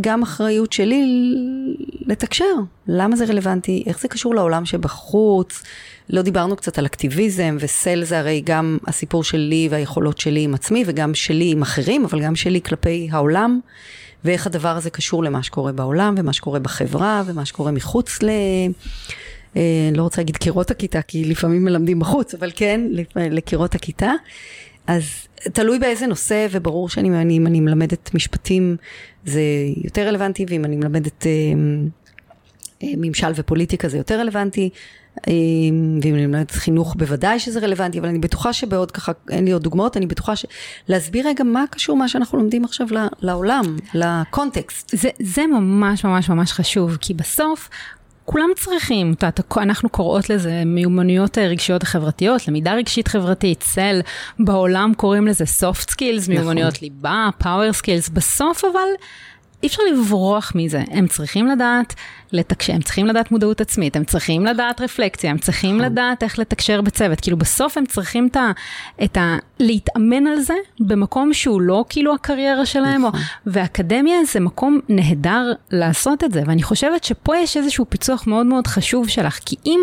גם אחריות שלי לתקשר. למה זה רלוונטי? איך זה קשור לעולם שבחוץ? לא דיברנו קצת על אקטיביזם, וסל זה הרי גם הסיפור שלי והיכולות שלי עם עצמי, וגם שלי עם אחרים, אבל גם שלי כלפי העולם, ואיך הדבר הזה קשור למה שקורה בעולם, ומה שקורה בחברה, ומה שקורה מחוץ ל... אה, אני לא רוצה להגיד קירות הכיתה, כי לפעמים מלמדים בחוץ, אבל כן, לקירות הכיתה. אז תלוי באיזה נושא, וברור שאני, אני, אני מלמדת משפטים, זה יותר רלוונטי, ואם אני מלמדת אה, אה, ממשל ופוליטיקה זה יותר רלוונטי, אה, ואם אני מלמדת חינוך בוודאי שזה רלוונטי, אבל אני בטוחה שבעוד ככה, אין לי עוד דוגמאות, אני בטוחה ש... להסביר רגע מה קשור מה שאנחנו לומדים עכשיו לעולם, לקונטקסט. זה, זה ממש ממש ממש חשוב, כי בסוף כולם צריכים, את יודעת, אנחנו קוראות לזה מיומנויות אה, רגשיות חברתיות, למידה רגשית חברתית, סל, בעולם קוראים לזה soft skills, נכון. מיומנויות ליבה, power skills, בסוף אבל אי אפשר לברוח מזה, הם צריכים לדעת לתקשר, הם צריכים לדעת מודעות עצמית, הם צריכים לדעת רפלקציה, הם צריכים נכון. לדעת איך לתקשר בצוות, כאילו בסוף הם צריכים את ה... את ה להתאמן על זה במקום שהוא לא כאילו הקריירה שלהם, או, נכון. ואקדמיה זה מקום נהדר לעשות את זה, ואני חושבת שפה יש איזשהו פיצוח מאוד מאוד חשוב שלך, כי אם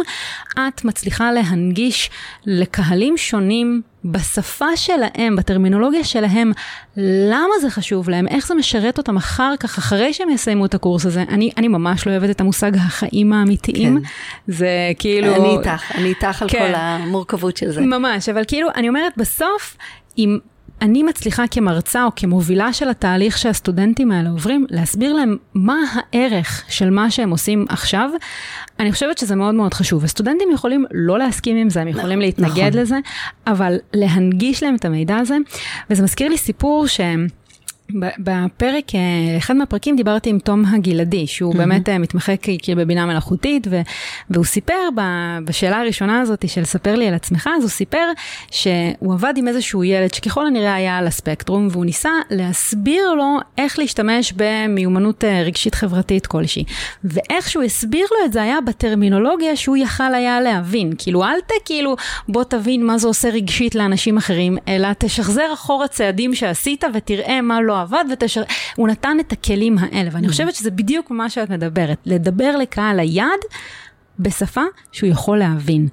את מצליחה להנגיש לקהלים שונים בשפה שלהם, בטרמינולוגיה שלהם, למה זה חשוב להם, איך זה משרת אותם אחר כך, אחרי שהם יסיימו את הקורס הזה. אני, אני ממש לא אוהבת את המושג החיים האמיתיים. כן. זה כאילו... אני איתך, אני איתך על כן. כל המורכבות של זה. ממש, אבל כאילו, אני אומרת, בסוף, אם אני מצליחה כמרצה או כמובילה של התהליך שהסטודנטים האלה עוברים, להסביר להם מה הערך של מה שהם עושים עכשיו, אני חושבת שזה מאוד מאוד חשוב. הסטודנטים יכולים לא להסכים עם זה, הם יכולים להתנגד נכון. לזה, אבל להנגיש להם את המידע הזה, וזה מזכיר לי סיפור שהם... בפרק, אה, אחד מהפרקים דיברתי עם תום הגלעדי, שהוא mm-hmm. באמת אה, מתמחה כאילו בבינה מלאכותית, ו, והוא סיפר בשאלה הראשונה הזאת של ספר לי על עצמך, אז הוא סיפר שהוא עבד עם איזשהו ילד שככל הנראה היה על הספקטרום, והוא ניסה להסביר לו איך להשתמש במיומנות אה, רגשית חברתית כלשהי. ואיך שהוא הסביר לו את זה היה בטרמינולוגיה שהוא יכל היה להבין. כאילו, אל ת כאילו, בוא תבין מה זה עושה רגשית לאנשים אחרים, אלא תשחזר אחורה צעדים שעשית ותראה מה לא עבד, ותשר... הוא נתן את הכלים האלה, ואני mm. חושבת שזה בדיוק מה שאת מדברת, לדבר לקהל היעד. בשפה שהוא יכול להבין.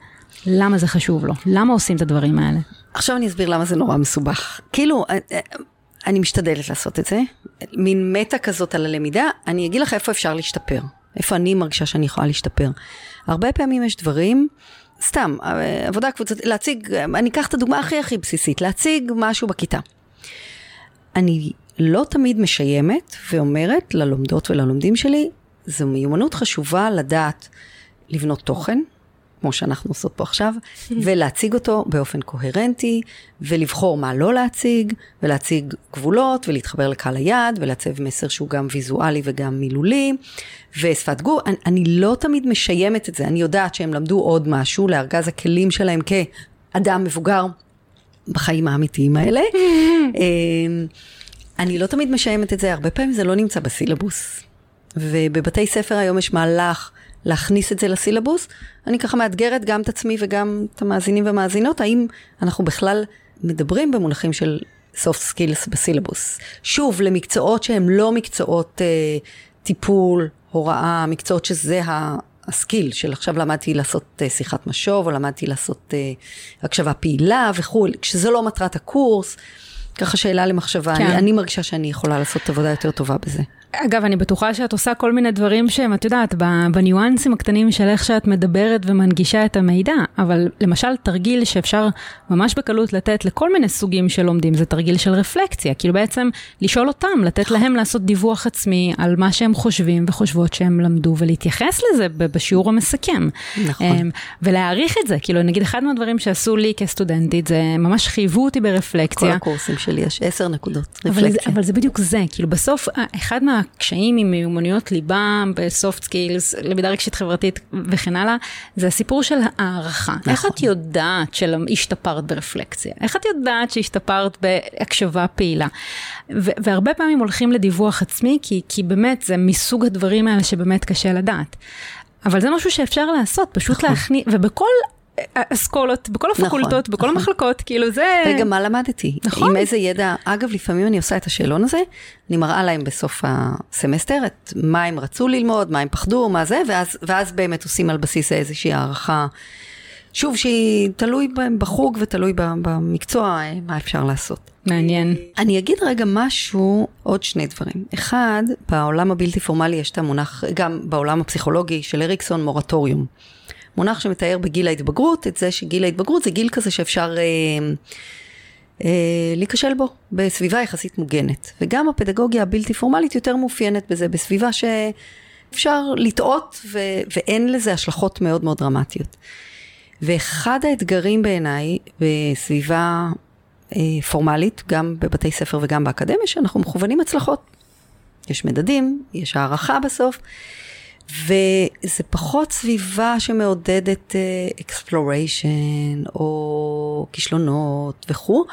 למה זה חשוב לו? למה עושים את הדברים האלה? עכשיו אני אסביר למה זה נורא מסובך. כאילו, אה, אה, אני משתדלת לעשות את זה, מין מטה כזאת על הלמידה, אני אגיד לך איפה אפשר להשתפר, איפה אני מרגישה שאני יכולה להשתפר. הרבה פעמים יש דברים, סתם, אה, עבודה קבוצתית, להציג, אני אקח את הדוגמה הכי הכי בסיסית, להציג משהו בכיתה. אני לא תמיד משיימת ואומרת ללומדות וללומדים שלי, זו מיומנות חשובה לדעת לבנות תוכן, כמו שאנחנו עושות פה עכשיו, (laughs) ולהציג אותו באופן קוהרנטי, ולבחור מה לא להציג, ולהציג גבולות, ולהתחבר לקהל היעד, ולעצב מסר שהוא גם ויזואלי וגם מילולי, ושפת גור. אני, אני לא תמיד משיימת את זה, אני יודעת שהם למדו עוד משהו לארגז הכלים שלהם כאדם מבוגר בחיים האמיתיים האלה. (laughs) אני לא תמיד משיימת את זה, הרבה פעמים זה לא נמצא בסילבוס. ובבתי ספר היום יש מהלך להכניס את זה לסילבוס. אני ככה מאתגרת גם את עצמי וגם את המאזינים והמאזינות, האם אנחנו בכלל מדברים במונחים של soft skills בסילבוס. שוב, למקצועות שהם לא מקצועות אה, טיפול, הוראה, מקצועות שזה ה... הסקיל של עכשיו למדתי לעשות uh, שיחת משוב, או למדתי לעשות uh, הקשבה פעילה וכולי, כשזו לא מטרת הקורס, ככה שאלה למחשבה, כן. אני, אני מרגישה שאני יכולה לעשות עבודה יותר טובה בזה. אגב, אני בטוחה שאת עושה כל מיני דברים שהם, את יודעת, בניואנסים הקטנים של איך שאת מדברת ומנגישה את המידע, אבל למשל תרגיל שאפשר ממש בקלות לתת לכל מיני סוגים של לומדים, זה תרגיל של רפלקציה, כאילו בעצם לשאול אותם, לתת להם לעשות דיווח עצמי על מה שהם חושבים וחושבות שהם למדו, ולהתייחס לזה בשיעור המסכם. נכון. אמ, ולהעריך את זה, כאילו נגיד אחד מהדברים שעשו לי כסטודנטית, זה ממש חייבו אותי ברפלקציה. כל הקורסים שלי יש עשר נקודות רפלקציה. אבל זה, אבל זה בדיוק זה, כאילו בסוף, אחד מה... הקשיים עם מיומנויות ליבה בסופט סקילס, למידה רגשית חברתית וכן הלאה, זה הסיפור של הערכה. נכון. איך את יודעת שהשתפרת ברפלקציה? איך את יודעת שהשתפרת בהקשבה פעילה? ו- והרבה פעמים הולכים לדיווח עצמי, כי, כי באמת זה מסוג הדברים האלה שבאמת קשה לדעת. אבל זה משהו שאפשר לעשות, פשוט נכון. להכניס, ובכל אסכולות, בכל נכון, הפקולטות, נכון, בכל נכון. המחלקות, כאילו זה... רגע, מה למדתי? נכון. עם איזה ידע, אגב, לפעמים אני עושה את השאלון הזה, אני מראה להם בסוף הסמסטר את מה הם רצו ללמוד, מה הם פחדו, מה זה, ואז, ואז באמת עושים על בסיס איזושהי הערכה. שוב, שהיא תלוי בחוג ותלוי במקצוע, מה אפשר לעשות. מעניין. אני אגיד רגע משהו, עוד שני דברים. אחד, בעולם הבלתי פורמלי יש את המונח, גם בעולם הפסיכולוגי של אריקסון, מורטוריום. מונח שמתאר בגיל ההתבגרות, את זה שגיל ההתבגרות זה גיל כזה שאפשר אה, אה, להיכשל בו בסביבה יחסית מוגנת. וגם הפדגוגיה הבלתי פורמלית יותר מאופיינת בזה, בסביבה שאפשר לטעות ו- ואין לזה השלכות מאוד מאוד דרמטיות. ואחד האתגרים בעיניי בסביבה אה, פורמלית, גם בבתי ספר וגם באקדמיה, שאנחנו מכוונים הצלחות. יש מדדים, יש הערכה בסוף, וזה פחות סביבה שמעודדת אקספלוריישן uh, או כישלונות וכו'.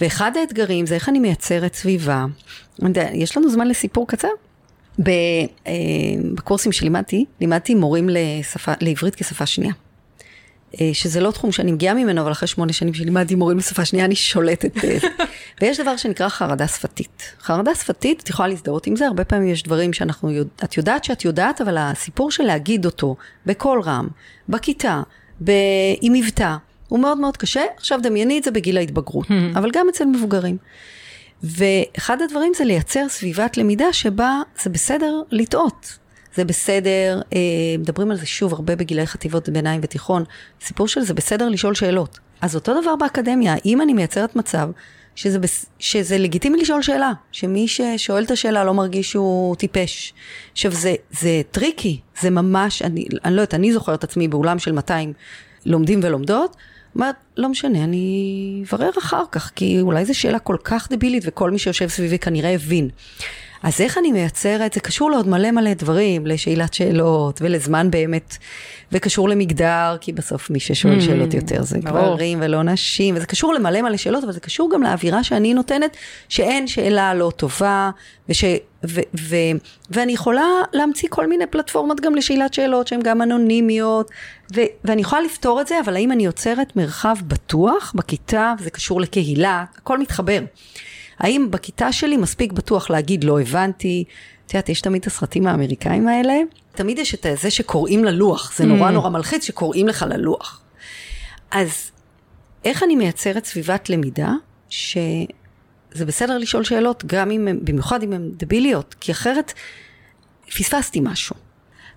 ואחד האתגרים זה איך אני מייצרת סביבה. יש לנו זמן לסיפור קצר? אה, בקורסים שלימדתי, לימדתי מורים לשפה, לעברית כשפה שנייה. אה, שזה לא תחום שאני מגיעה ממנו, אבל אחרי שמונה שנים שלימדתי מורים לשפה שנייה, אני שולטת. (laughs) ויש דבר שנקרא חרדה שפתית. חרדה שפתית, את יכולה להזדהות עם זה, הרבה פעמים יש דברים שאנחנו, את יודעת שאת יודעת, אבל הסיפור של להגיד אותו בקול רם, בכיתה, ב... עם מבטא, הוא מאוד מאוד קשה. עכשיו דמייני את זה בגיל ההתבגרות. (laughs) אבל גם אצל מבוגרים. ואחד הדברים זה לייצר סביבת למידה שבה זה בסדר לטעות. זה בסדר, אה, מדברים על זה שוב הרבה בגילי חטיבות ביניים ותיכון, סיפור של זה בסדר לשאול שאלות. אז אותו דבר באקדמיה, אם אני מייצרת מצב שזה. שזה לגיטימי לשאול שאלה, שמי ששואל את השאלה לא מרגיש שהוא טיפש. עכשיו זה, זה tricky, זה ממש, אני, אני לא יודעת, אני זוכרת עצמי באולם של 200 לומדים ולומדות, אומרת, לא משנה, אני אברר אחר כך, כי אולי זו שאלה כל כך דבילית וכל מי שיושב סביבי כנראה הבין. אז איך אני מייצרת, זה קשור לעוד מלא מלא דברים, לשאלת שאלות ולזמן באמת, וקשור למגדר, כי בסוף מי ששואל אממ, שאלות יותר זה ברור. גברים ולא נשים, וזה קשור למלא מלא שאלות, אבל זה קשור גם לאווירה שאני נותנת, שאין שאלה לא טובה, וש, ו, ו, ואני יכולה להמציא כל מיני פלטפורמות גם לשאלת שאלות שהן גם אנונימיות, ו, ואני יכולה לפתור את זה, אבל האם אני יוצרת מרחב בטוח בכיתה, וזה קשור לקהילה, הכל מתחבר. האם בכיתה שלי מספיק בטוח להגיד לא הבנתי, את יודעת, יש תמיד את הסרטים האמריקאים האלה, תמיד יש את זה שקוראים ללוח, זה נורא Mm. נורא מלחיץ שקוראים לך ללוח. אז איך אני מייצרת סביבת למידה, שזה בסדר לשאול שאלות, גם אם, הם- במיוחד אם הן דביליות, כי אחרת פספסתי משהו.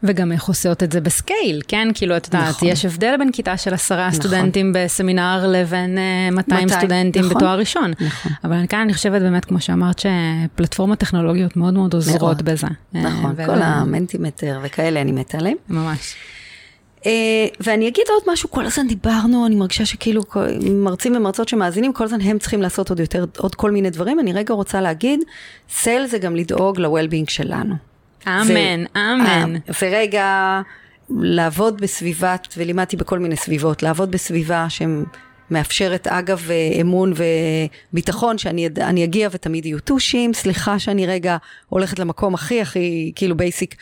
וגם איך עושות את זה בסקייל, כן? כאילו, את יודעת, נכון. יש הבדל בין כיתה של עשרה סטודנטים בסמינר לבין אה, 200 200, סטודנטים נכון. בתואר ראשון. נכון. אבל כאן אני חושבת באמת, כמו שאמרת, שפלטפורמות טכנולוגיות מאוד מאוד עוזרות מאוד. בזה. אה, נכון, וזה- כל המנטימטר וכאלה, אני מתה עליהם. ממש. אה, ואני אגיד עוד משהו, כל הזמן דיברנו, אני מרגישה שכאילו מרצים ומרצות שמאזינים, כל הזמן הם צריכים לעשות עוד יותר, עוד כל מיני דברים. אני רגע רוצה להגיד, סל זה גם לדאוג ל-well-being שלנו. אמן, אמן. אה, ורגע, לעבוד בסביבת, ולימדתי בכל מיני סביבות, לעבוד בסביבה שמאפשרת אגב אה, אמון וביטחון, שאני אגיע ותמיד יהיו טושים, סליחה שאני רגע הולכת למקום הכי הכי כאילו basic,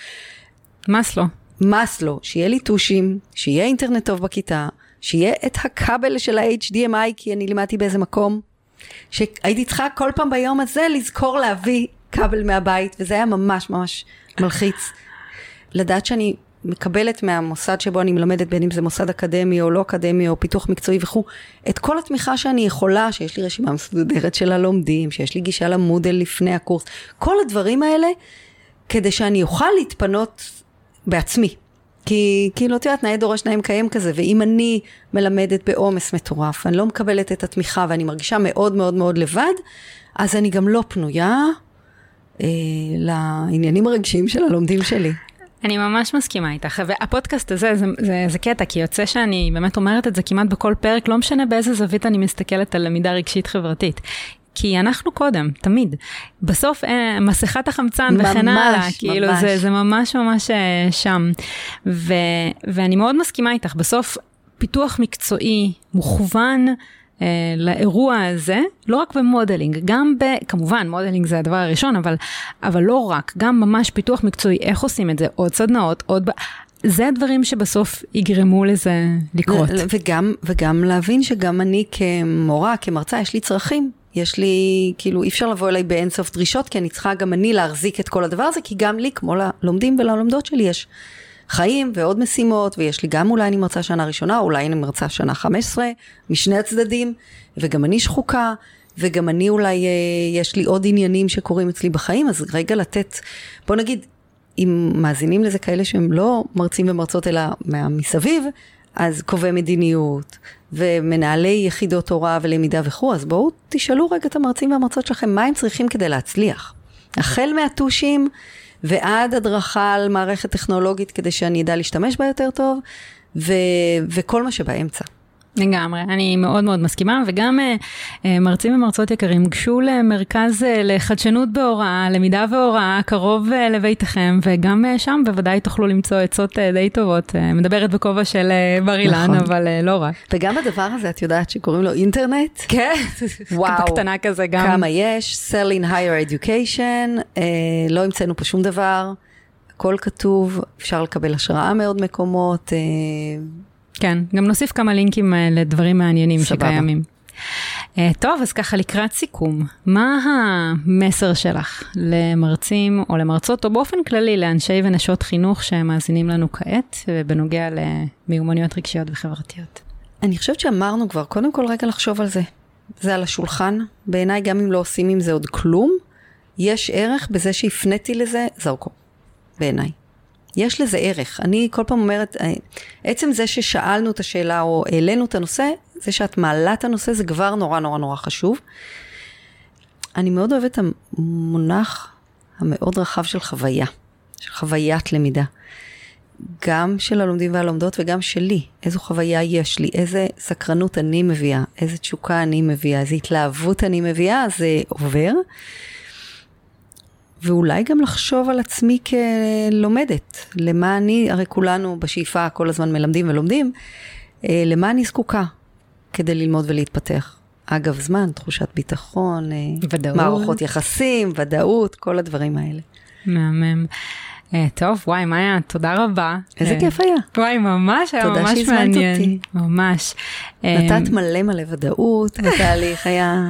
מאסלו. מאסלו, שיהיה לי טושים, שיהיה אינטרנט טוב בכיתה, שיהיה את הכבל של ה-HDMI, כי אני לימדתי באיזה מקום, שהייתי צריכה כל פעם ביום הזה לזכור להביא כבל מהבית, וזה היה ממש ממש מלחיץ. לדעת שאני מקבלת מהמוסד שבו אני מלמדת, בין אם זה מוסד אקדמי או לא אקדמי או פיתוח מקצועי וכו', את כל התמיכה שאני יכולה, שיש לי רשימה מסודרת של הלומדים, שיש לי גישה למודל לפני הקורס, כל הדברים האלה, כדי שאני אוכל להתפנות בעצמי. כי כאילו, את יודעת, נאה דורש נאה מקיים כזה, ואם אני מלמדת בעומס מטורף, אני לא מקבלת את התמיכה ואני מרגישה מאוד מאוד מאוד לבד, אז אני גם לא פנויה אה, לעניינים הרגשיים של הלומדים שלי. אני ממש מסכימה איתך, והפודקאסט הזה זה, זה, זה קטע, כי יוצא שאני באמת אומרת את זה כמעט בכל פרק, לא משנה באיזה זווית אני מסתכלת על למידה רגשית חברתית. כי אנחנו קודם, תמיד. בסוף אה, מסכת החמצן וכן ממש, הלאה, כאילו ממש. זה, זה ממש ממש אה, שם. ו, ואני מאוד מסכימה איתך, בסוף פיתוח מקצועי מוכוון. אה, לאירוע הזה, לא רק ב modeling, גם ב... כמובן, modeling זה הדבר הראשון, אבל, אבל לא רק, גם ממש פיתוח מקצועי, איך עושים את זה, עוד סדנאות, עוד... זה הדברים שבסוף יגרמו לזה לקרות. וגם, וגם להבין שגם אני כמורה, כמרצה, יש לי צרכים. יש לי, כאילו, אי אפשר לבוא אליי באינסוף דרישות, כי אני צריכה גם אני להחזיק את כל הדבר הזה, כי גם לי, כמו ללומדים וללומדות שלי, יש חיים ועוד משימות, ויש לי גם אולי אני מרצה שנה ראשונה, אולי אני מרצה שנה 15, משני הצדדים, וגם אני שחוקה, וגם אני אולי, אה, יש לי עוד עניינים שקורים אצלי בחיים, אז רגע לתת, בוא נגיד, אם מאזינים לזה כאלה שהם לא מרצים ומרצות אלא מסביב, אז קובעי מדיניות ומנהלי יחידות הוראה ולמידה וכו', אז בואו תשאלו רגע את המרצים והמרצות שלכם מה הם צריכים כדי להצליח. החל מהטושים ועד הדרכה על מערכת טכנולוגית כדי שאני אדע להשתמש בה יותר טוב, ו- וכל מה שבאמצע. לגמרי, אני מאוד מאוד מסכימה, וגם אה, אה, מרצים ומרצות יקרים, גשו למרכז אה, לחדשנות בהוראה, למידה והוראה, קרוב לביתכם, וגם שם בוודאי תוכלו למצוא עצות די טובות. מדברת בכובע של בר אילן, נכון. אבל לא רק. וגם הדבר הזה, את יודעת שקוראים לו אינטרנט? כן, וואו. בקטנה כזה גם. כמה יש, Sell in higher education, אה, לא המצאנו פה שום דבר, הכל כתוב, אפשר לקבל השראה מעוד מקומות, אה, כן, גם נוסיף כמה לינקים אה, לדברים מעניינים סבבה. שקיימים. אה, טוב, אז ככה לקראת סיכום, מה המסר שלך למרצים או למרצות, או באופן כללי לאנשי ונשות חינוך שמאזינים לנו כעת, בנוגע למיומנויות רגשיות וחברתיות? אני חושבת שאמרנו כבר, קודם כל רגע לחשוב על זה. זה על השולחן, בעיניי גם אם לא עושים עם זה עוד כלום, יש ערך בזה שהפניתי לזה זרקור, בעיניי. יש לזה ערך. אני כל פעם אומרת, אה, עצם זה ששאלנו את השאלה או העלינו את הנושא, זה שאת מעלה את הנושא זה כבר נורא נורא נורא חשוב. אני מאוד אוהבת את המונח המאוד רחב של חוויה, של חוויית למידה. גם של הלומדים והלומדות וגם שלי, איזו חוויה יש לי, איזה סקרנות אני מביאה, איזה תשוקה אני מביאה, איזה התלהבות אני מביאה, זה עובר. ואולי גם לחשוב על עצמי כלומדת, למה אני, הרי כולנו בשאיפה כל הזמן מלמדים ולומדים, אה, למה אני זקוקה כדי ללמוד ולהתפתח. אגב זמן, תחושת ביטחון, אה, ודאות. מערכות יחסים, ודאות, כל הדברים האלה. מהמם. אה, טוב, וואי, מאיה, תודה רבה. איזה כיף היה. וואי, ממש, היה תודה ממש שהזמנת מעניין. אותי. ממש. נתת מלא מלא ודאות בתהליך, היה... (laughs)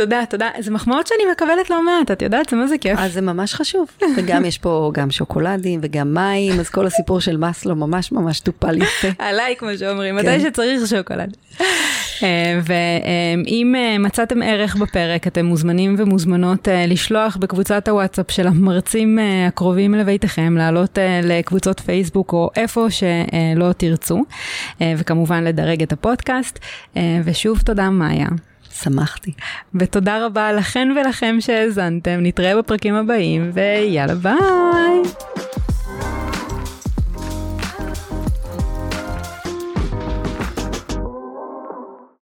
תודה, תודה. זה מחמאות שאני מקבלת לא מעט, את יודעת, זה מה זה כיף. אז זה ממש חשוב. וגם יש פה גם שוקולדים וגם מים, אז כל הסיפור של מאסלו ממש ממש טופל יפה. (laughs) עליי, כמו שאומרים, כן. מתי שצריך שוקולד. אה, ואם אה, מצאתם ערך בפרק, אתם מוזמנים ומוזמנות אה, לשלוח בקבוצת הוואטסאפ של המרצים הקרובים לביתכם, לעלות לקבוצות פייסבוק או איפה שלא תרצו, וכמובן לדרג את הפודקאסט. ושוב תודה מאיה. שמחתי. ותודה רבה לכן ולכם שהאזנתם, נתראה בפרקים הבאים, ויאללה ביי.